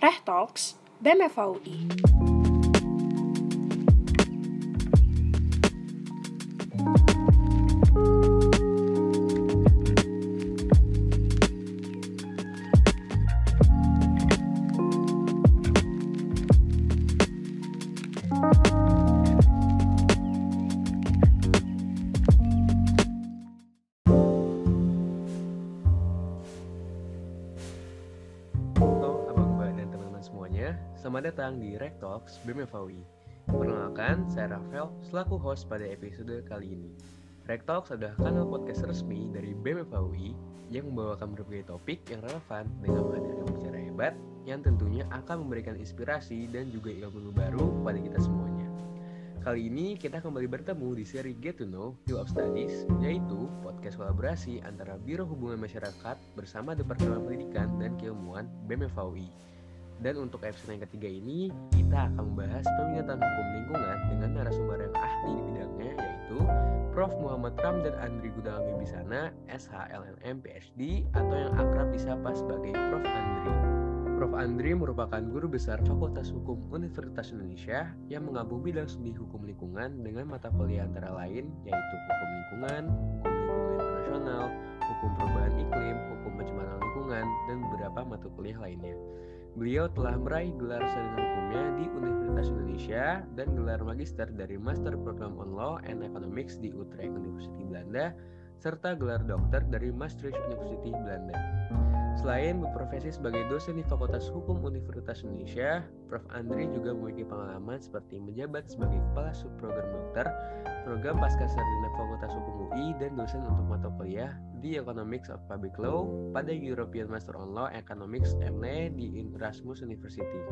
Rechtdocs, BMVI. Datang di Rek Talks BMFAUI. Perkenalkan, saya Rafael selaku host pada episode kali ini. Rek Talks adalah kanal podcast resmi dari BMFAUI yang membawakan berbagai topik yang relevan dengan menghadirkan bicara hebat yang tentunya akan memberikan inspirasi dan juga ilmu baru kepada kita semuanya. Kali ini kita kembali bertemu di seri Get to Know Field of Studies, yaitu podcast kolaborasi antara Biro Hubungan Masyarakat bersama Departemen Pendidikan dan Keilmuan BMFAUI. Dan untuk episode yang ketiga ini, kita akan membahas peminatan hukum lingkungan dengan narasumber yang ahli di bidangnya, yaitu Prof. Muhammad Ramdan Andri Gudang Bisana, SHLNM PhD, atau yang akrab disapa sebagai Prof. Andri. Prof. Andri merupakan guru besar Fakultas Hukum Universitas Indonesia yang mengampu bidang studi hukum lingkungan dengan mata kuliah antara lain yaitu hukum lingkungan, hukum lingkungan internasional, hukum perubahan iklim, hukum pencemaran lingkungan, dan beberapa mata kuliah lainnya. Beliau telah meraih gelar sarjana hukumnya di Universitas Indonesia dan gelar magister dari Master Program on Law and Economics di Utrecht University Belanda, serta gelar dokter dari Maastricht University Belanda. Selain berprofesi sebagai dosen di Fakultas Hukum Universitas Indonesia, Prof. Andri juga memiliki pengalaman seperti menjabat sebagai Kepala Subprogram Dokter, Program Pasca Sarjana Fakultas Hukum UI, dan dosen untuk mata kuliah di Economics of Public Law pada European Master on Law Economics MLA di Erasmus University.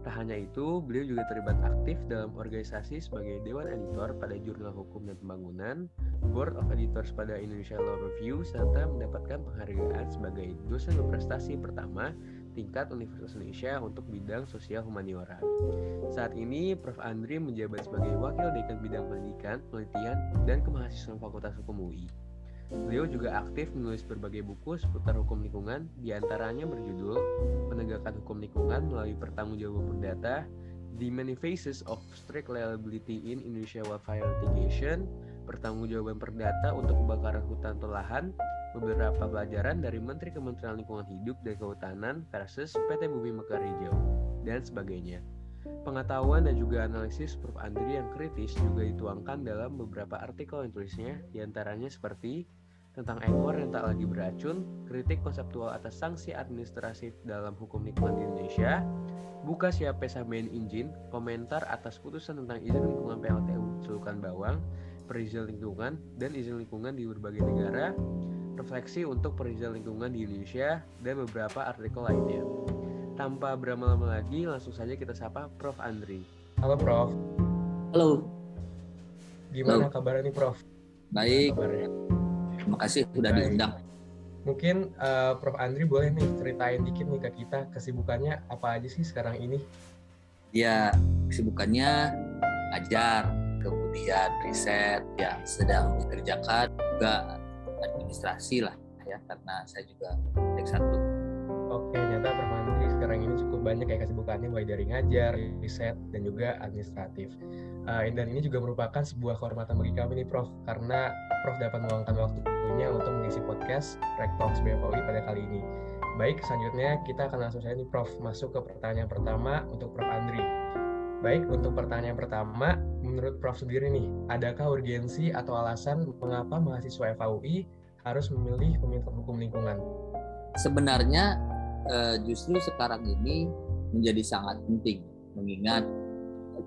Tak hanya itu, beliau juga terlibat aktif dalam organisasi sebagai Dewan Editor pada Jurnal Hukum dan Pembangunan, Board of Editors pada Indonesia Law Review, serta mendapatkan penghargaan sebagai dosen berprestasi pertama tingkat Universitas Indonesia untuk bidang sosial humaniora. Saat ini, Prof. Andri menjabat sebagai Wakil Dekan Bidang Pendidikan, Penelitian, dan Kemahasiswaan Fakultas Hukum UI. Beliau juga aktif menulis berbagai buku seputar hukum lingkungan, di antaranya berjudul Penegakan Hukum Lingkungan Melalui Pertanggungjawaban Perdata, The Many Phases of Strict Liability in Indonesia Wildfire Litigation, Pertanggungjawaban Perdata untuk Kebakaran Hutan atau Lahan, beberapa pelajaran dari Menteri Kementerian Lingkungan Hidup dan Kehutanan versus PT Bumi Mekar Hijau, dan sebagainya. Pengetahuan dan juga analisis Prof. Andri yang kritis juga dituangkan dalam beberapa artikel yang tulisnya, di antaranya seperti tentang ekor yang tak lagi beracun, kritik konseptual atas sanksi administratif dalam hukum lingkungan di Indonesia, buka siapa main izin, komentar atas putusan tentang izin lingkungan PLTU Celukan Bawang, perizin lingkungan, dan izin lingkungan di berbagai negara, refleksi untuk perizin lingkungan di Indonesia, dan beberapa artikel lainnya. Tanpa berlama-lama lagi, langsung saja kita sapa Prof. Andri. Halo Prof, Halo, gimana Halo. kabarnya nih Prof? baik. Kabarnya? Terima kasih sudah Baik. diundang. Mungkin eh, Prof. Andri boleh nih ceritain dikit nih ke kita kesibukannya apa aja sih sekarang ini? Ya, kesibukannya ajar, kemudian riset yang sedang dikerjakan juga administrasi lah ya karena saya juga tek satu. Oke, nyata Prof. Andri sekarang ini cukup banyak ya kesibukannya mulai dari ngajar, riset, dan juga administratif. Eh, dan ini juga merupakan sebuah kehormatan bagi kami nih Prof, karena Prof dapat meluangkan waktunya untuk mengisi podcast Rek Talks BFOI pada kali ini. Baik, selanjutnya kita akan langsung saja nih Prof masuk ke pertanyaan pertama untuk Prof Andri. Baik, untuk pertanyaan pertama, menurut Prof sendiri nih, adakah urgensi atau alasan mengapa mahasiswa FAUI harus memilih peminat hukum lingkungan? Sebenarnya eh, justru sekarang ini menjadi sangat penting mengingat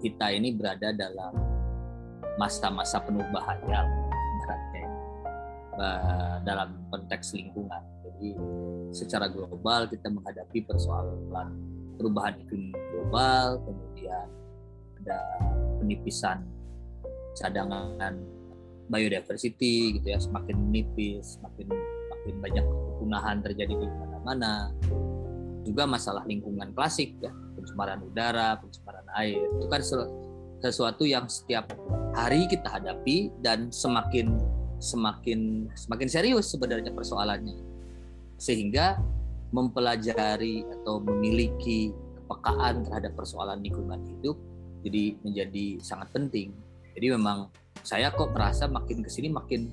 kita ini berada dalam masa-masa penuh bahaya eh, dalam konteks lingkungan. Jadi secara global kita menghadapi persoalan perubahan iklim global, kemudian ada penipisan cadangan biodiversity gitu ya semakin menipis, semakin semakin banyak kepunahan terjadi di mana-mana. Juga masalah lingkungan klasik ya, pencemaran udara, pencemaran air. Itu kan sesu- sesuatu yang setiap hari kita hadapi dan semakin semakin semakin serius sebenarnya persoalannya. Sehingga mempelajari atau memiliki kepekaan terhadap persoalan lingkungan hidup jadi menjadi sangat penting. Jadi memang saya kok merasa makin ke sini makin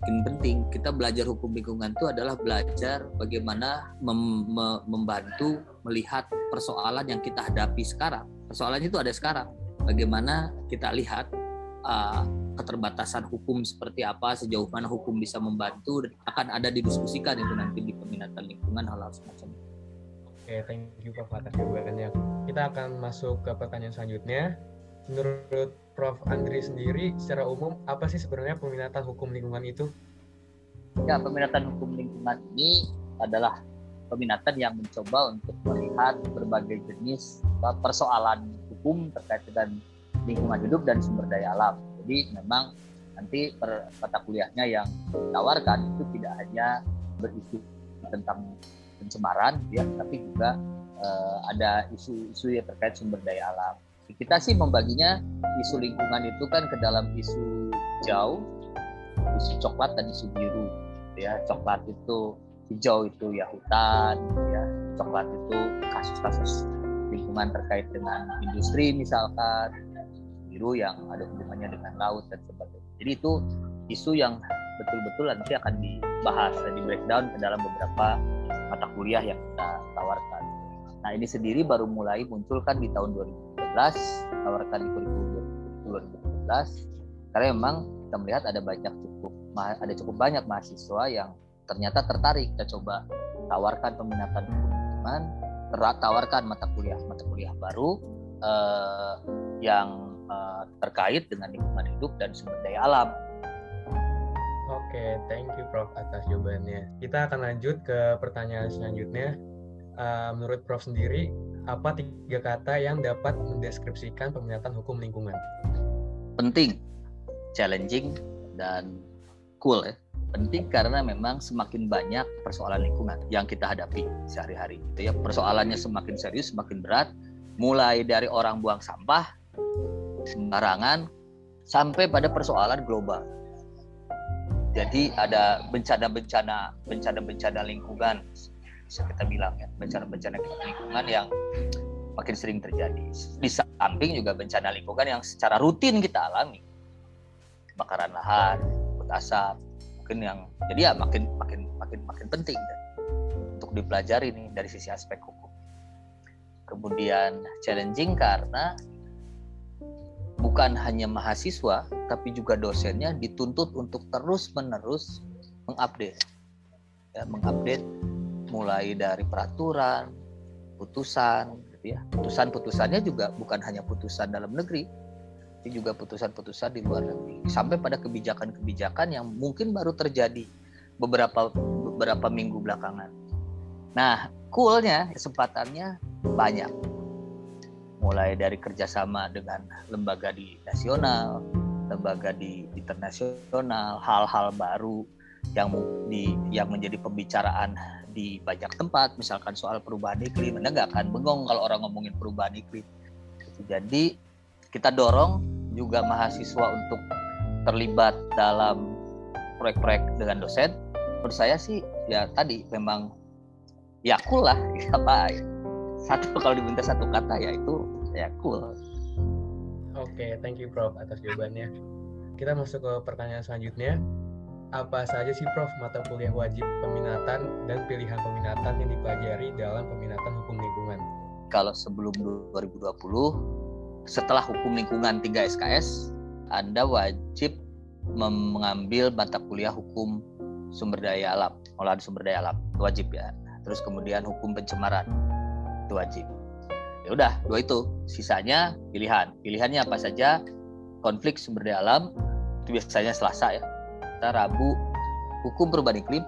makin penting. Kita belajar hukum lingkungan itu adalah belajar bagaimana mem membantu melihat persoalan yang kita hadapi sekarang. Persoalannya itu ada sekarang. Bagaimana kita lihat uh, keterbatasan hukum seperti apa, sejauh mana hukum bisa membantu dan akan ada didiskusikan itu nanti di peminatan lingkungan hal-hal semacam itu. Oke, thank you Prof atas jawabannya. Kita akan masuk ke pertanyaan selanjutnya. Menurut Prof Andri sendiri, secara umum apa sih sebenarnya peminatan hukum lingkungan itu? Ya, peminatan hukum lingkungan ini adalah peminatan yang mencoba untuk melihat berbagai jenis persoalan hukum terkait dengan lingkungan hidup dan sumber daya alam. Jadi memang nanti per mata kuliahnya yang ditawarkan itu tidak hanya berisi tentang pencemaran ya tapi juga uh, ada isu-isu yang terkait sumber daya alam. Kita sih membaginya isu lingkungan itu kan ke dalam isu hijau isu coklat dan isu biru ya. Coklat itu hijau itu ya hutan ya. Coklat itu kasus-kasus lingkungan terkait dengan industri misalkan biru yang ada hubungannya dengan laut dan sebagainya. Jadi itu isu yang betul-betul nanti akan dibahas dan di breakdown ke dalam beberapa mata kuliah yang kita tawarkan. Nah ini sendiri baru mulai muncul kan di tahun 2013, tawarkan di kurikulum 2013, karena memang kita melihat ada banyak cukup ada cukup banyak mahasiswa yang ternyata tertarik. Kita coba tawarkan peminatan teman tawarkan mata kuliah mata kuliah baru eh, yang eh, terkait dengan lingkungan hidup dan sumber daya alam Oke, thank you Prof atas jawabannya. Kita akan lanjut ke pertanyaan selanjutnya. Uh, menurut Prof sendiri, apa tiga kata yang dapat mendeskripsikan peminatan hukum lingkungan? Penting, challenging, dan cool ya. Penting karena memang semakin banyak persoalan lingkungan yang kita hadapi sehari-hari. Itu ya persoalannya semakin serius, semakin berat. Mulai dari orang buang sampah sembarangan sampai pada persoalan global jadi ada bencana-bencana bencana-bencana lingkungan bisa kita bilang ya bencana-bencana lingkungan yang makin sering terjadi. Di samping juga bencana lingkungan yang secara rutin kita alami. Kebakaran lahan, kabut asap, mungkin yang jadi ya makin makin makin makin penting dan untuk dipelajari nih dari sisi aspek hukum. Kemudian challenging karena bukan hanya mahasiswa tapi juga dosennya dituntut untuk terus-menerus mengupdate. Ya mengupdate mulai dari peraturan putusan gitu ya. Putusan-putusannya juga bukan hanya putusan dalam negeri tapi juga putusan-putusan di luar negeri. Sampai pada kebijakan-kebijakan yang mungkin baru terjadi beberapa beberapa minggu belakangan. Nah coolnya kesempatannya banyak mulai dari kerjasama dengan lembaga di nasional, lembaga di internasional, hal-hal baru yang di yang menjadi pembicaraan di banyak tempat, misalkan soal perubahan iklim, Anda nggak akan bengong kalau orang ngomongin perubahan iklim. Jadi kita dorong juga mahasiswa untuk terlibat dalam proyek-proyek dengan dosen. Menurut saya sih ya tadi memang ya cool lah apa satu kalau diminta satu kata ya itu ya cool. Oke, okay, thank you Prof atas jawabannya. Kita masuk ke pertanyaan selanjutnya. Apa saja sih Prof mata kuliah wajib peminatan dan pilihan peminatan yang dipelajari dalam peminatan hukum lingkungan? Kalau sebelum 2020, setelah hukum lingkungan 3 SKS, Anda wajib mengambil mata kuliah hukum sumber daya alam, olahan sumber daya alam, wajib ya. Terus kemudian hukum pencemaran, itu wajib. Ya udah, dua itu. Sisanya pilihan. Pilihannya apa saja? Konflik sumber daya alam itu biasanya Selasa ya. Kita Rabu hukum perubahan iklim.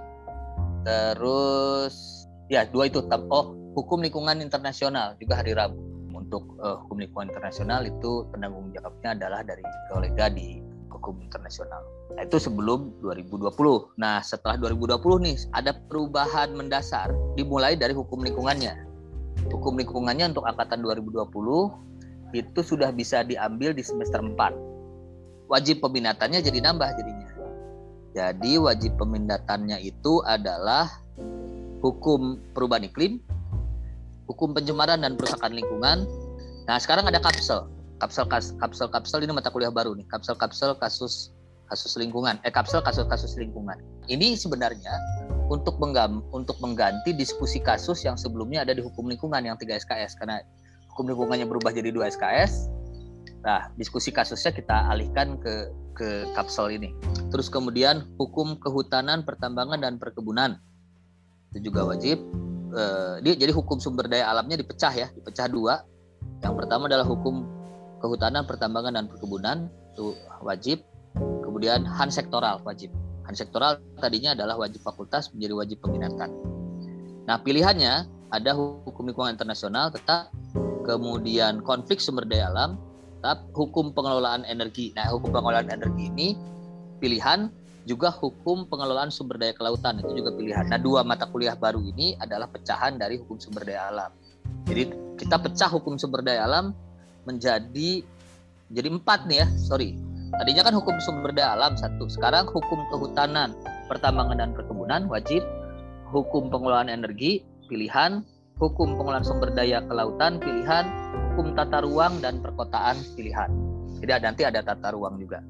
Terus ya dua itu oh hukum lingkungan internasional juga hari Rabu. Untuk uh, hukum lingkungan internasional itu penanggung jawabnya adalah dari kolega di hukum internasional. Nah, itu sebelum 2020. Nah, setelah 2020 nih ada perubahan mendasar dimulai dari hukum lingkungannya hukum lingkungannya untuk angkatan 2020 itu sudah bisa diambil di semester 4. Wajib peminatannya jadi nambah jadinya. Jadi wajib peminatannya itu adalah hukum perubahan iklim, hukum pencemaran dan perusakan lingkungan. Nah, sekarang ada kapsel. Kapsel kapsel kapsel ini mata kuliah baru nih. Kapsel kapsel kasus kasus lingkungan. Eh kapsel kasus kasus lingkungan. Ini sebenarnya untuk menggam, untuk mengganti diskusi kasus yang sebelumnya ada di hukum lingkungan yang 3 SKS karena hukum lingkungannya berubah jadi 2 SKS. Nah, diskusi kasusnya kita alihkan ke ke kapsel ini. Terus kemudian hukum kehutanan, pertambangan dan perkebunan itu juga wajib. Uh, dia jadi hukum sumber daya alamnya dipecah ya, dipecah dua. Yang pertama adalah hukum kehutanan, pertambangan dan perkebunan itu wajib. Kemudian han sektoral wajib. Han sektoral tadinya adalah wajib fakultas menjadi wajib peminatan. Nah pilihannya ada hukum lingkungan internasional tetap, kemudian konflik sumber daya alam, tetap hukum pengelolaan energi. Nah hukum pengelolaan energi ini pilihan juga hukum pengelolaan sumber daya kelautan itu juga pilihan. Nah dua mata kuliah baru ini adalah pecahan dari hukum sumber daya alam. Jadi kita pecah hukum sumber daya alam menjadi jadi empat nih ya sorry tadinya kan hukum sumber daya alam satu. Sekarang hukum kehutanan pertambangan dan perkebunan wajib. Hukum pengelolaan energi pilihan. Hukum pengelolaan sumber daya kelautan pilihan. Hukum tata ruang dan perkotaan pilihan. Jadi nanti ada tata ruang juga.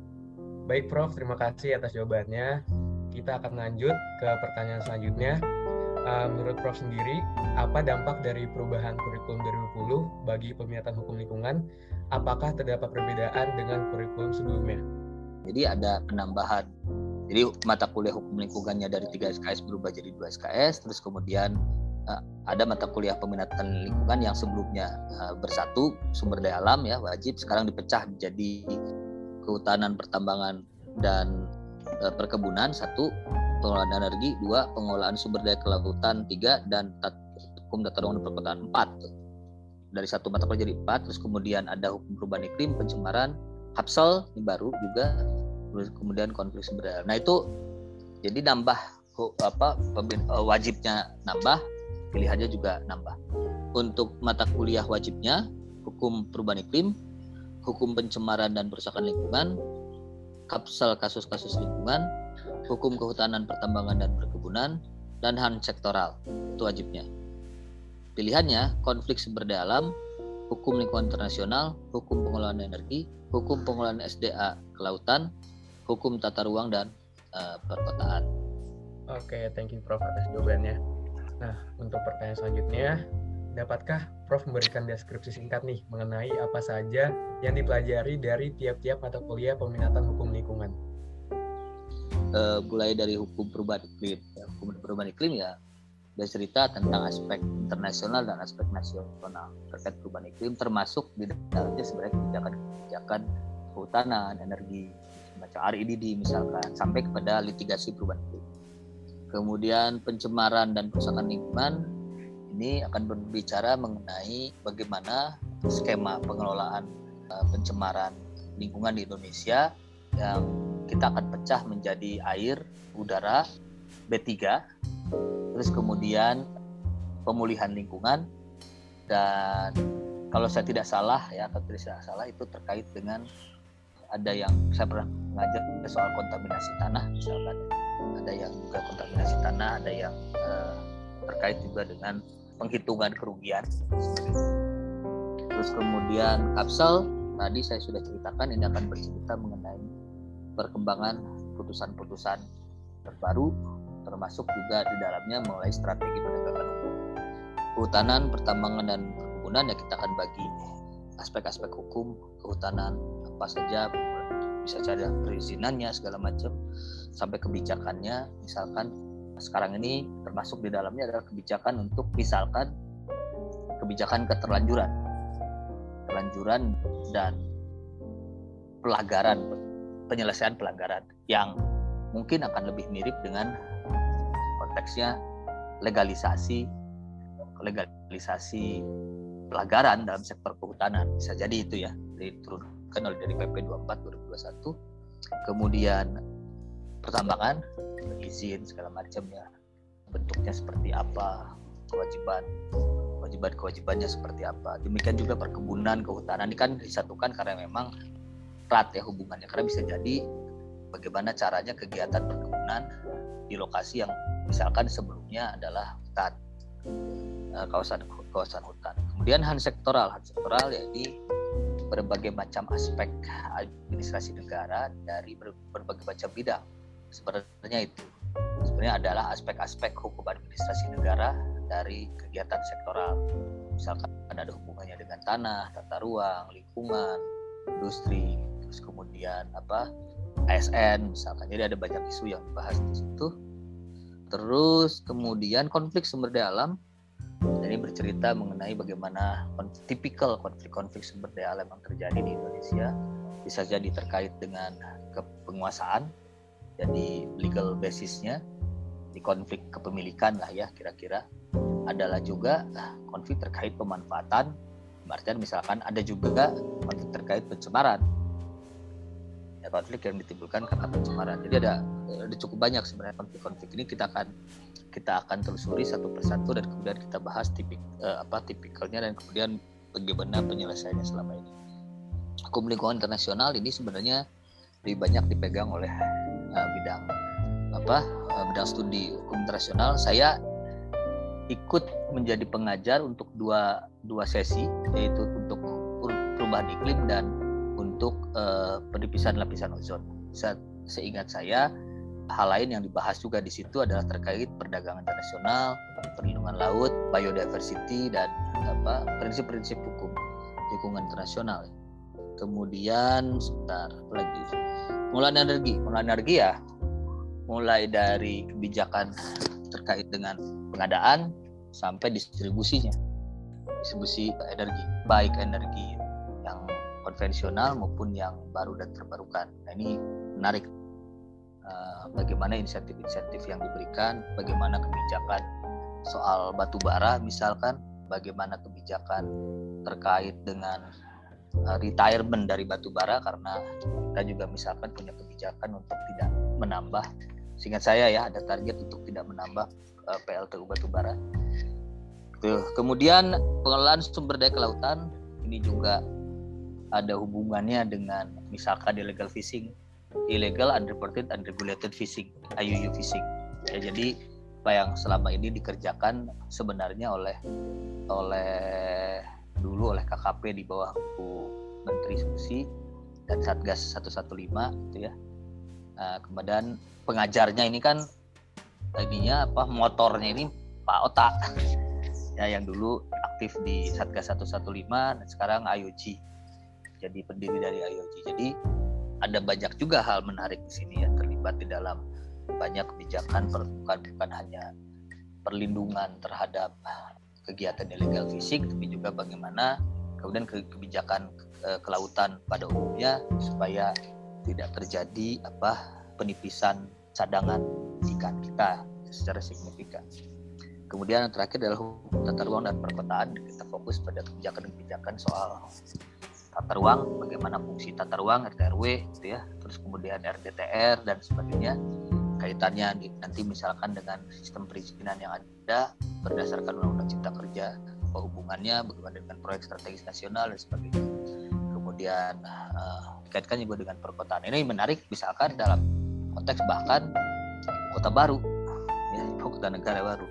Baik Prof. Terima kasih atas jawabannya. Kita akan lanjut ke pertanyaan selanjutnya. Uh, menurut Prof. sendiri, apa dampak dari perubahan kurikulum 2020 bagi peminatan hukum lingkungan? Apakah terdapat perbedaan dengan kurikulum sebelumnya? Jadi ada penambahan. Jadi mata kuliah hukum lingkungannya dari 3 SKS berubah jadi 2 SKS, terus kemudian uh, ada mata kuliah peminatan lingkungan yang sebelumnya uh, bersatu sumber daya alam ya wajib sekarang dipecah menjadi kehutanan pertambangan dan uh, perkebunan satu pengelolaan energi, dua pengelolaan sumber daya kelautan, tiga dan hukum tata ruang dan perkotaan empat. Dari satu mata kuliah jadi empat, terus kemudian ada hukum perubahan iklim, pencemaran, Hapsel ini baru juga, kemudian konflik sumber daya. Nah itu jadi nambah apa eh, wajibnya nambah, pilihannya juga nambah. Untuk mata kuliah wajibnya hukum perubahan iklim, hukum pencemaran dan perusakan lingkungan, kapsel kasus-kasus lingkungan, hukum kehutanan pertambangan dan perkebunan, dan HAN sektoral. Itu wajibnya. Pilihannya konflik sumber daya alam, hukum lingkungan internasional, hukum pengelolaan energi, hukum pengelolaan SDA kelautan, hukum tata ruang dan uh, perkotaan. Oke, okay, thank you Prof atas jawabannya. Nah, untuk pertanyaan selanjutnya, dapatkah Prof memberikan deskripsi singkat nih mengenai apa saja yang dipelajari dari tiap-tiap mata kuliah peminatan hukum lingkungan? uh, mulai dari hukum perubahan iklim ya, hukum perubahan iklim ya ada cerita tentang aspek internasional dan aspek nasional terkait perubahan iklim termasuk di dalamnya sebenarnya kebijakan-kebijakan kehutanan energi semacam RIDD misalkan sampai kepada litigasi perubahan iklim. Kemudian pencemaran dan kerusakan lingkungan ini akan berbicara mengenai bagaimana skema pengelolaan uh, pencemaran lingkungan di Indonesia yang kita akan pecah menjadi air, udara, B3, terus kemudian pemulihan lingkungan. Dan kalau saya tidak salah ya atau tidak salah itu terkait dengan ada yang saya pernah mengajar soal kontaminasi tanah misalkan. Ada yang juga kontaminasi tanah ada yang uh, terkait juga dengan penghitungan kerugian. Terus kemudian kapsel tadi saya sudah ceritakan ini akan bercerita mengenai perkembangan putusan-putusan terbaru termasuk juga di dalamnya mulai strategi penegakan hukum. Kehutanan, pertambangan dan perkebunan ya kita akan bagi aspek-aspek hukum kehutanan apa saja bisa cari perizinannya segala macam sampai kebijakannya misalkan sekarang ini termasuk di dalamnya adalah kebijakan untuk misalkan kebijakan keterlanjuran terlanjuran dan pelanggaran penyelesaian pelanggaran yang mungkin akan lebih mirip dengan konteksnya legalisasi legalisasi pelanggaran dalam sektor kehutanan. Bisa jadi itu ya diturunkan oleh dari PP 24 2021 kemudian pertambangan izin segala macam ya. Bentuknya seperti apa kewajiban kewajiban kewajibannya seperti apa. Demikian juga perkebunan kehutanan. Ini kan disatukan karena memang erat ya hubungannya. Karena bisa jadi bagaimana caranya kegiatan perkebunan di lokasi yang misalkan sebelumnya adalah hutan uh, kawasan kawasan hutan. Kemudian han sektoral han sektoral yakni berbagai macam aspek administrasi negara dari berbagai macam bidang. Sebenarnya itu sebenarnya adalah aspek-aspek hukum administrasi negara dari kegiatan sektoral. Misalkan ada hubungannya dengan tanah tata ruang lingkungan industri terus kemudian apa ASN misalkan. Jadi ada banyak isu yang dibahas di situ. Terus kemudian konflik sumber daya alam ini bercerita mengenai bagaimana tipikal konflik-konflik sumber daya alam yang terjadi di Indonesia bisa jadi terkait dengan kepenguasaan jadi legal basisnya di konflik kepemilikan lah ya kira-kira. Adalah juga konflik terkait pemanfaatan artian misalkan ada juga konflik terkait pencemaran konflik yang ditimbulkan karena pencemaran. Jadi ada ada cukup banyak sebenarnya konflik-konflik ini. Kita akan kita akan telusuri satu persatu dan kemudian kita bahas tipik uh, apa tipikalnya dan kemudian bagaimana penyelesaiannya selama ini. Hukum lingkungan internasional ini sebenarnya lebih banyak dipegang oleh uh, bidang apa uh, bidang studi hukum internasional. Saya ikut menjadi pengajar untuk dua dua sesi yaitu untuk perubahan iklim dan untuk uh, penipisan lapisan ozon. Saya, seingat saya hal lain yang dibahas juga di situ adalah terkait perdagangan internasional, perlindungan laut, biodiversity dan apa prinsip-prinsip hukum lingkungan internasional. Kemudian sebentar lagi pengelolaan energi, pengelolaan energi ya mulai dari kebijakan terkait dengan pengadaan sampai distribusinya distribusi energi baik energi konvensional maupun yang baru dan terbarukan nah ini menarik uh, bagaimana insentif-insentif yang diberikan bagaimana kebijakan soal batu bara misalkan bagaimana kebijakan terkait dengan uh, retirement dari batu bara karena kita juga misalkan punya kebijakan untuk tidak menambah seingat saya ya ada target untuk tidak menambah eh, PLTU batubara. Tuh. Kemudian pengelolaan sumber daya kelautan ini juga ada hubungannya dengan misalkan illegal fishing, illegal, unreported, unregulated fishing, IUU fishing. Ya, jadi apa yang selama ini dikerjakan sebenarnya oleh oleh dulu oleh KKP di bawah Bu Menteri Susi dan Satgas 115 gitu ya. Nah, kemudian pengajarnya ini kan ininya apa motornya ini Pak Ota ya yang dulu aktif di Satgas 115 dan sekarang IOG jadi pendiri dari IOG jadi ada banyak juga hal menarik di sini ya terlibat di dalam banyak kebijakan bukan bukan hanya perlindungan terhadap kegiatan illegal fisik tapi juga bagaimana kemudian kebijakan eh, kelautan pada umumnya supaya tidak terjadi apa penipisan cadangan ikan kita secara signifikan. Kemudian yang terakhir adalah tata ruang dan perkotaan. Kita fokus pada kebijakan-kebijakan soal tata ruang, bagaimana fungsi tata ruang RT RW, gitu ya. Terus kemudian RDTR dan sebagainya. Kaitannya nanti misalkan dengan sistem perizinan yang ada berdasarkan Undang-Undang Cipta Kerja, hubungannya bagaimana dengan proyek strategis nasional dan sebagainya. Kemudian uh, dikaitkan juga dengan perkotaan. Ini menarik misalkan dalam konteks bahkan kota baru ya kota negara baru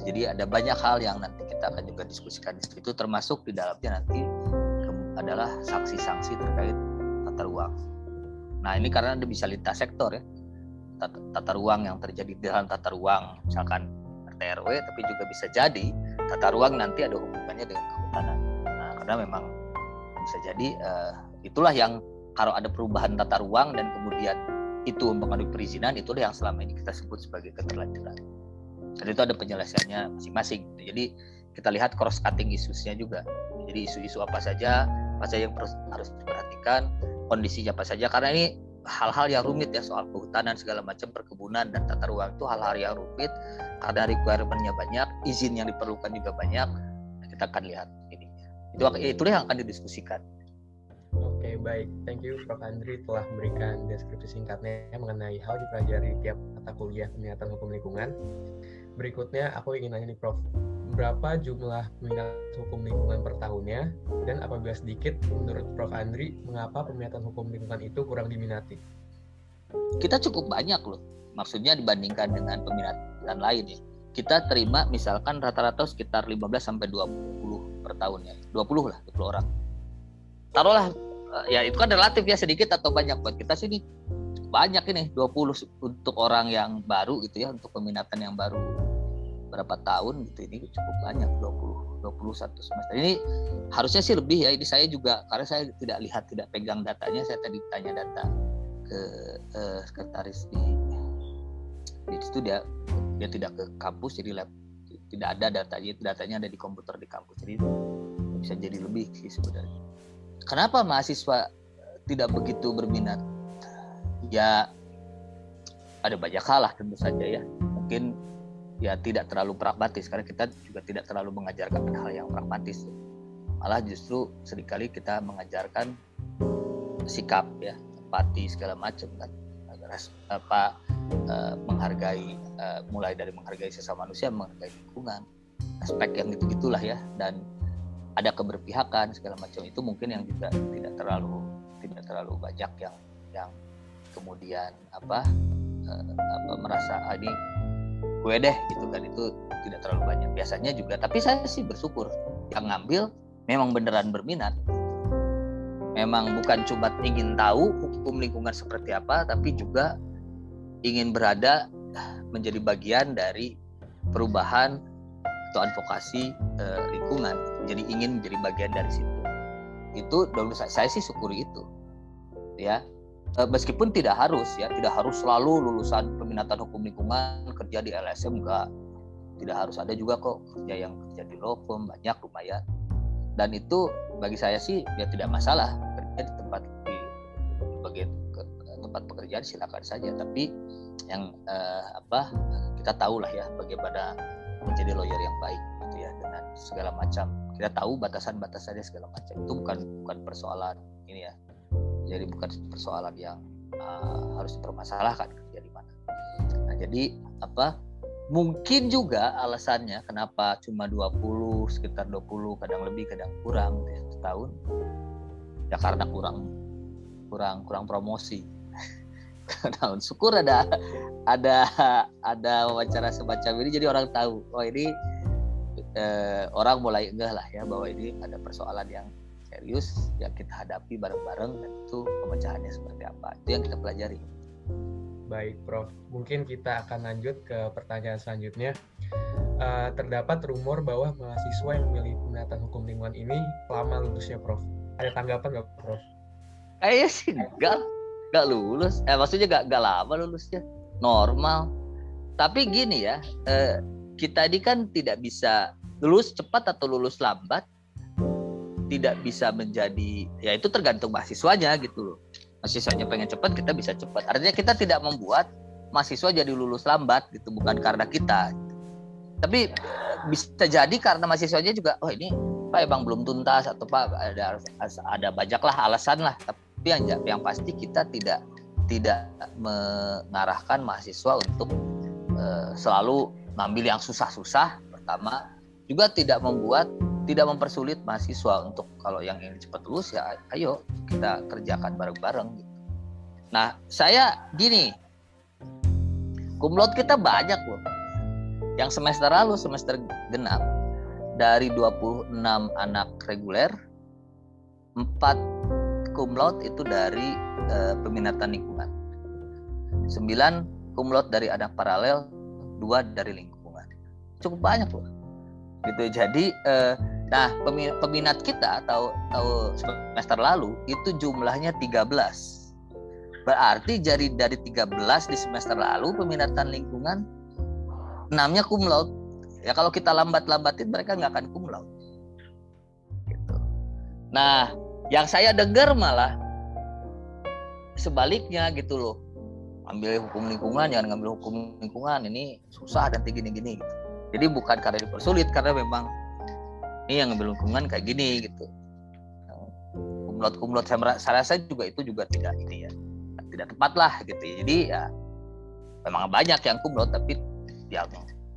jadi ada banyak hal yang nanti kita akan juga diskusikan di situ termasuk di dalamnya nanti adalah sanksi-sanksi terkait tata ruang. Nah ini karena ada bisa lintas sektor ya. Tata, tata ruang yang terjadi di dalam tata ruang misalkan RT RW tapi juga bisa jadi tata ruang nanti ada hubungannya dengan kehutanan. Nah karena memang bisa jadi uh, itulah yang kalau ada perubahan tata ruang dan kemudian itu mempengaruhi perizinan itu yang selama ini kita sebut sebagai keterlanjuran. Dan itu ada penyelesaiannya masing-masing. Jadi kita lihat cross cutting isusnya juga. Jadi isu-isu apa saja apa saja yang harus diperhatikan kondisinya apa saja karena ini hal-hal yang rumit ya soal kehutanan segala macam perkebunan dan tata ruang itu hal-hal yang rumit karena requirementnya banyak izin yang diperlukan juga banyak kita akan lihat ini itu itu yang akan didiskusikan Oke, baik. Thank you Prof. Andri telah memberikan deskripsi singkatnya mengenai hal dipelajari tiap mata kuliah peminatan hukum lingkungan. Berikutnya, aku ingin nanya nih Prof, berapa jumlah peminat hukum lingkungan per tahunnya? Dan apabila sedikit, menurut Prof. Andri, mengapa peminatan hukum lingkungan itu kurang diminati? Kita cukup banyak loh, maksudnya dibandingkan dengan peminatan lain ya. kita terima misalkan rata-rata sekitar 15 sampai 20 per tahun ya. 20 lah, 20 orang. Taruhlah eh, ya itu kan relatif ya sedikit atau banyak buat kita sini banyak ini 20 untuk orang yang baru gitu ya untuk peminatan yang baru berapa tahun gitu ini cukup banyak 20 21 semester. Ini harusnya sih lebih ya ini saya juga karena saya tidak lihat tidak pegang datanya saya tadi tanya data ke eh, sekretaris di di situ dia dia tidak ke kampus jadi lab tidak ada datanya datanya ada di komputer di kampus jadi bisa jadi lebih sih sebenarnya. Kenapa mahasiswa tidak begitu berminat? Ya ada banyak hal lah tentu saja ya. Mungkin ya tidak terlalu pragmatis karena kita juga tidak terlalu mengajarkan hal yang pragmatis. Malah justru sering kali kita mengajarkan sikap ya empati segala macam kan. Apa uh, menghargai uh, mulai dari menghargai sesama manusia menghargai lingkungan aspek yang gitu gitulah ya. Dan ada keberpihakan segala macam itu mungkin yang juga tidak terlalu tidak terlalu banyak yang yang kemudian apa uh, apa merasa ah, ini gue deh gitu kan. Itu tidak terlalu banyak biasanya juga. Tapi saya sih bersyukur yang ngambil memang beneran berminat. Memang bukan cuma ingin tahu hukum lingkungan seperti apa tapi juga ingin berada menjadi bagian dari perubahan atau advokasi eh, lingkungan. Jadi ingin menjadi bagian dari situ. Itu dulu saya, sih syukuri itu. Ya meskipun tidak harus ya tidak harus selalu lulusan peminatan hukum lingkungan kerja di LSM enggak. Tidak harus ada juga kok kerja yang kerja di firm banyak lumayan. Dan itu bagi saya sih ya tidak masalah kerja di tempat di bagian ke, tempat pekerjaan silakan saja. Tapi yang eh, apa kita tahu lah ya bagaimana menjadi lawyer yang baik gitu ya dengan segala macam. Kita tahu batasan-batasannya segala macam. Itu bukan bukan persoalan ini ya jadi bukan persoalan yang uh, harus dipermasalahkan kerja di mana. Nah, jadi apa? Mungkin juga alasannya kenapa cuma 20, sekitar 20, kadang lebih, kadang kurang ya, setahun. Ya karena kurang kurang kurang promosi. Tahun syukur ada ada ada wawancara semacam ini jadi orang tahu oh ini eh, orang mulai enggak lah ya bahwa ini ada persoalan yang serius yang kita hadapi bareng-bareng dan itu pemecahannya seperti apa. Itu yang kita pelajari. Baik Prof. Mungkin kita akan lanjut ke pertanyaan selanjutnya. Uh, terdapat rumor bahwa mahasiswa yang memilih peminatan hukum lingkungan ini lama lulusnya Prof. Ada tanggapan nggak Prof? Eh sih enggak enggak lulus. Eh maksudnya enggak, enggak lama lulusnya. Normal. Tapi gini ya eh, kita ini kan tidak bisa lulus cepat atau lulus lambat tidak bisa menjadi ya itu tergantung mahasiswanya gitu loh. Mahasiswanya pengen cepat kita bisa cepat artinya kita tidak membuat mahasiswa jadi lulus lambat gitu bukan karena kita. Tapi bisa jadi karena mahasiswanya juga oh ini pak emang belum tuntas atau pak ada ada banyaklah alasan lah. Tapi yang yang pasti kita tidak tidak mengarahkan mahasiswa untuk uh, selalu ngambil yang susah-susah pertama. Juga tidak membuat tidak mempersulit mahasiswa untuk kalau yang ingin cepat lulus ya ayo kita kerjakan bareng-bareng gitu. Nah, saya gini. Kumlot kita banyak loh. Yang semester lalu semester genap dari 26 anak reguler 4 kumlot itu dari e, peminatan lingkungan. 9 kumlot dari anak paralel, 2 dari lingkungan. Cukup banyak loh. Gitu. Jadi eh, Nah, peminat kita atau, atau semester lalu itu jumlahnya 13. Berarti jadi dari 13 di semester lalu peminatan lingkungan enamnya cum laude. Ya kalau kita lambat-lambatin mereka nggak akan cum laude. Gitu. Nah, yang saya dengar malah sebaliknya gitu loh. Ambil hukum lingkungan, jangan ngambil hukum lingkungan. Ini susah nanti gini-gini gitu. Jadi bukan karena dipersulit, karena memang ini yang ngambil lingkungan kayak gini gitu. Kumlot kumlot saya, saya rasa juga itu juga tidak ini ya tidak tepat lah gitu ya. jadi ya memang banyak yang kumlot tapi yang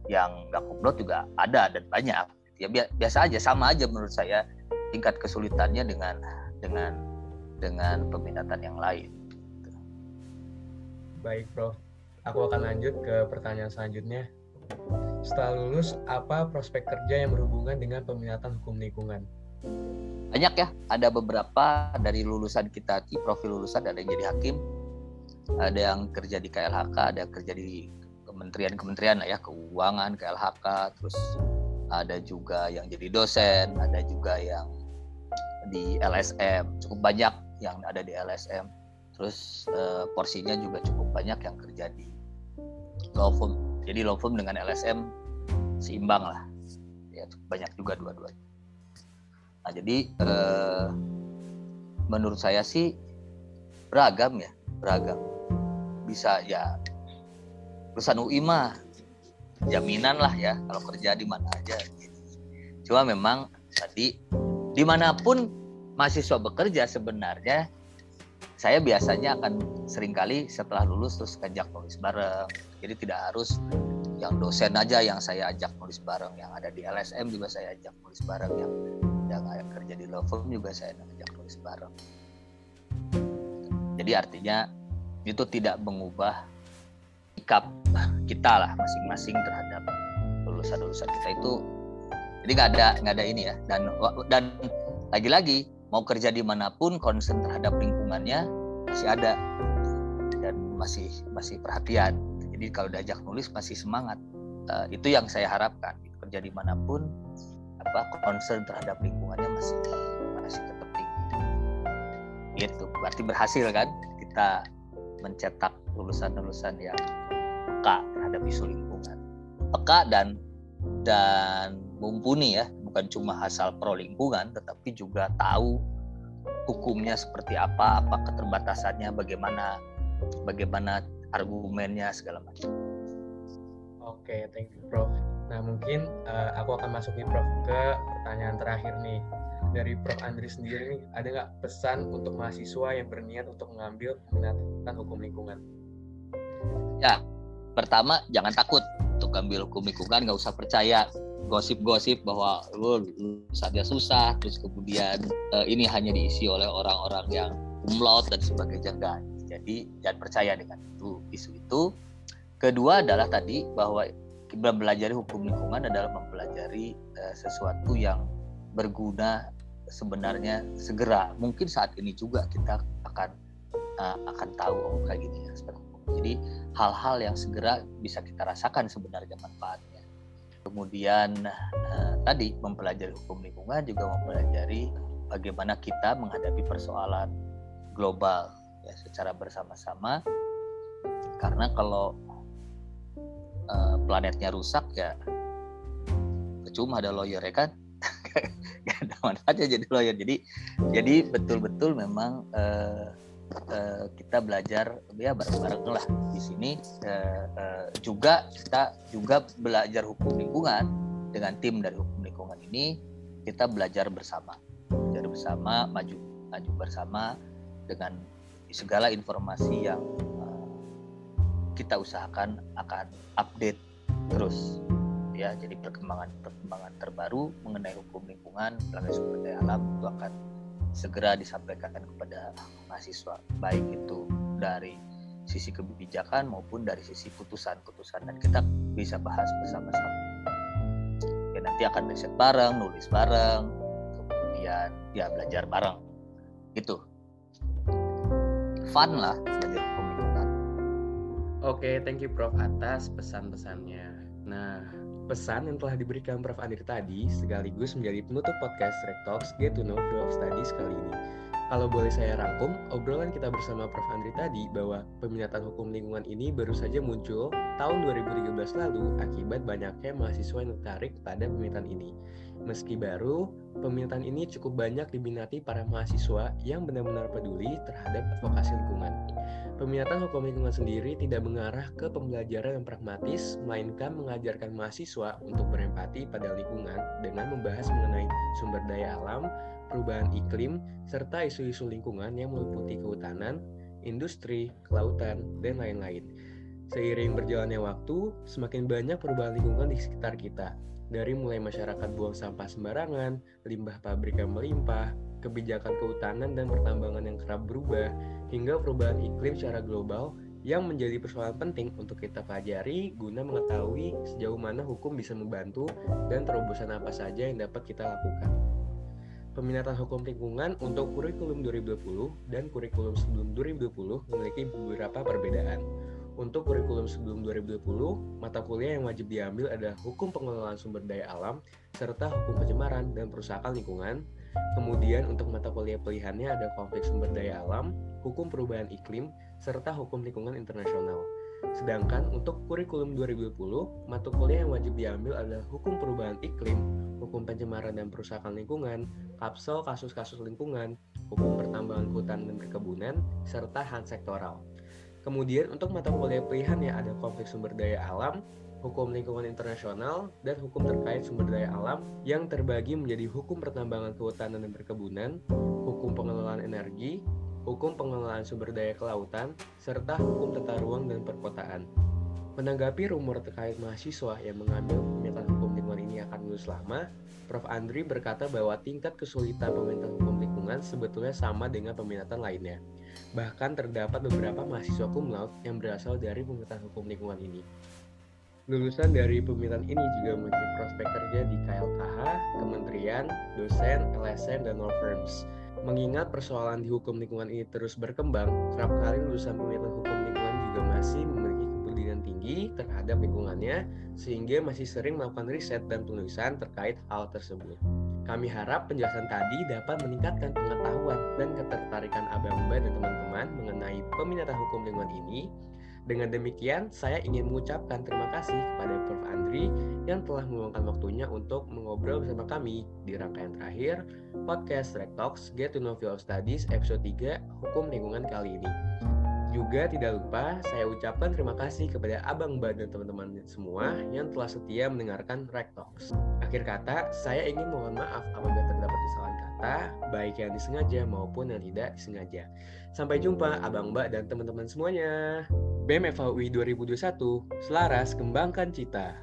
yang nggak kumlot juga ada dan banyak. Ya biasa aja sama aja menurut saya tingkat kesulitannya dengan dengan dengan peminatan yang lain. Baik bro aku akan lanjut ke pertanyaan selanjutnya setelah lulus apa prospek kerja yang berhubungan dengan peminatan hukum lingkungan? Banyak ya, ada beberapa dari lulusan kita di profil lulusan ada yang jadi hakim, ada yang kerja di KLHK, ada yang kerja di kementerian-kementerian ya, keuangan, KLHK, terus ada juga yang jadi dosen, ada juga yang di LSM, cukup banyak yang ada di LSM. Terus eh, porsinya juga cukup banyak yang kerja di law firm. Jadi law firm dengan LSM seimbang lah. Ya banyak juga dua-duanya. Nah jadi eh, menurut saya sih beragam ya, beragam. Bisa ya lulusan UI mah jaminan lah ya kalau kerja di mana aja. Cuma memang tadi di mana pun mahasiswa bekerja sebenarnya saya biasanya akan sering kali setelah lulus terus ngajak nulis bareng. Jadi tidak harus yang dosen aja yang saya ajak nulis bareng, yang ada di LSM juga saya ajak nulis bareng, yang yang kerja di law firm juga saya ajak nulis bareng. Jadi artinya itu tidak mengubah sikap kita lah masing-masing terhadap lulusan-lulusan kita itu jadi nggak ada nggak ada ini ya dan dan lagi-lagi mau kerja di mana pun concern terhadap lingkungannya masih ada. Dan masih masih perhatian. Jadi kalau diajak nulis masih semangat. Uh, itu yang saya harapkan. Kerja di mana pun apa concern terhadap lingkungannya masih masih tetap tinggi. Itu berarti berhasil kan kita mencetak lulusan-lulusan yang peka terhadap isu lingkungan. Peka dan dan mumpuni ya bukan cuma asal pro lingkungan tetapi juga tahu hukumnya seperti apa apa keterbatasannya bagaimana bagaimana argumennya segala macam. Oke okay, thank you prof. Nah mungkin uh, aku akan masuk nih prof ke pertanyaan terakhir nih. Dari Prof. Andri sendiri nih, ada nggak pesan untuk mahasiswa yang berniat untuk mengambil peminatan hukum lingkungan? Ya, pertama jangan takut untuk ambil hukum lingkungan nggak usah percaya gosip-gosip bahwa lu lulusannya susah terus kemudian uh, ini hanya diisi oleh orang-orang yang umlaut dan sebagainya. Enggak. Jadi jangan percaya dengan itu isu itu. Kedua adalah tadi bahwa belajar hukum lingkungan adalah mempelajari uh, sesuatu yang berguna sebenarnya segera. Mungkin saat ini juga kita akan uh, akan tahu oh kayak gini ya jadi hal-hal yang segera bisa kita rasakan sebenarnya manfaatnya. Kemudian eh, tadi mempelajari hukum lingkungan juga mempelajari bagaimana kita menghadapi persoalan global ya secara bersama-sama. Karena kalau eh, planetnya rusak ya cuma ada lawyer ya kan gak ada manfaatnya jadi lawyer jadi jadi betul-betul memang eh, uh, kita belajar ya bareng-bareng lah. Di sini uh, uh, juga kita juga belajar hukum lingkungan. Dengan tim dari hukum lingkungan ini kita belajar bersama. Belajar bersama maju maju bersama dengan segala informasi yang uh, kita usahakan akan update terus. Ya jadi perkembangan perkembangan terbaru mengenai hukum lingkungan pelanggaran sumber daya alam itu akan segera disampaikan kepada mahasiswa baik itu dari sisi kebijakan maupun dari sisi putusan-putusan dan kita bisa bahas bersama-sama. Ya nanti akan riset bareng, nulis bareng, kemudian ya belajar bareng. Gitu. Fun lah belajar hukum. Oke, thank you Prof atas pesan-pesannya. Nah, Pesan yang telah diberikan Prof. Andir tadi sekaligus menjadi penutup podcast Rectalks Get to Know Field Studies kali ini. Kalau boleh saya rangkum, obrolan kita bersama Prof. Andri tadi bahwa peminatan hukum lingkungan ini baru saja muncul tahun 2013 lalu akibat banyaknya mahasiswa yang tertarik pada peminatan ini. Meski baru, peminatan ini cukup banyak diminati para mahasiswa yang benar-benar peduli terhadap advokasi lingkungan. Peminatan hukum lingkungan sendiri tidak mengarah ke pembelajaran yang pragmatis, melainkan mengajarkan mahasiswa untuk berempati pada lingkungan dengan membahas mengenai sumber daya alam, perubahan iklim, serta isu-isu lingkungan yang meliputi kehutanan, industri, kelautan, dan lain-lain. Seiring berjalannya waktu, semakin banyak perubahan lingkungan di sekitar kita, dari mulai masyarakat buang sampah sembarangan, limbah pabrik yang melimpah, kebijakan kehutanan dan pertambangan yang kerap berubah, hingga perubahan iklim secara global yang menjadi persoalan penting untuk kita pelajari guna mengetahui sejauh mana hukum bisa membantu dan terobosan apa saja yang dapat kita lakukan. Peminatan hukum lingkungan untuk kurikulum 2020 dan kurikulum sebelum 2020 memiliki beberapa perbedaan. Untuk kurikulum sebelum 2020, mata kuliah yang wajib diambil adalah hukum pengelolaan sumber daya alam serta hukum pencemaran dan perusahaan lingkungan. Kemudian untuk mata kuliah pilihannya ada konflik sumber daya alam, hukum perubahan iklim, serta hukum lingkungan internasional. Sedangkan untuk kurikulum 2020, mata kuliah yang wajib diambil adalah hukum perubahan iklim, hukum pencemaran dan perusahaan lingkungan, kapsel kasus-kasus lingkungan, hukum pertambangan hutan dan perkebunan, serta HAN sektoral. Kemudian untuk mata kuliah pilihan ya ada konflik sumber daya alam, hukum lingkungan internasional, dan hukum terkait sumber daya alam yang terbagi menjadi hukum pertambangan kehutanan dan perkebunan, hukum pengelolaan energi, hukum pengelolaan sumber daya kelautan, serta hukum tata ruang dan perkotaan. Menanggapi rumor terkait mahasiswa yang mengambil pemilihan lulus lama, Prof. Andri berkata bahwa tingkat kesulitan pemilihan hukum lingkungan sebetulnya sama dengan peminatan lainnya. Bahkan terdapat beberapa mahasiswa cum laude yang berasal dari pemilihan hukum lingkungan ini. Lulusan dari pemilihan ini juga memiliki prospek kerja di KLKH, kementerian, dosen, LSM, dan law firms. Mengingat persoalan di hukum lingkungan ini terus berkembang, kerap kali lulusan pemilihan hukum lingkungan juga masih tinggi terhadap lingkungannya, sehingga masih sering melakukan riset dan penulisan terkait hal tersebut. Kami harap penjelasan tadi dapat meningkatkan pengetahuan dan ketertarikan Abang Mbak dan teman-teman mengenai peminatan hukum lingkungan ini. Dengan demikian, saya ingin mengucapkan terima kasih kepada Prof. Andri yang telah meluangkan waktunya untuk mengobrol bersama kami di rangkaian terakhir podcast Rek Talks Get to Know Field Studies episode 3 Hukum Lingkungan kali ini. Juga tidak lupa saya ucapkan terima kasih kepada Abang Mbak dan teman-teman semua yang telah setia mendengarkan Rek Talks. Akhir kata, saya ingin mohon maaf apabila terdapat kesalahan kata, baik yang disengaja maupun yang tidak disengaja. Sampai jumpa Abang Mbak dan teman-teman semuanya. BEM FAUI 2021, selaras kembangkan cita.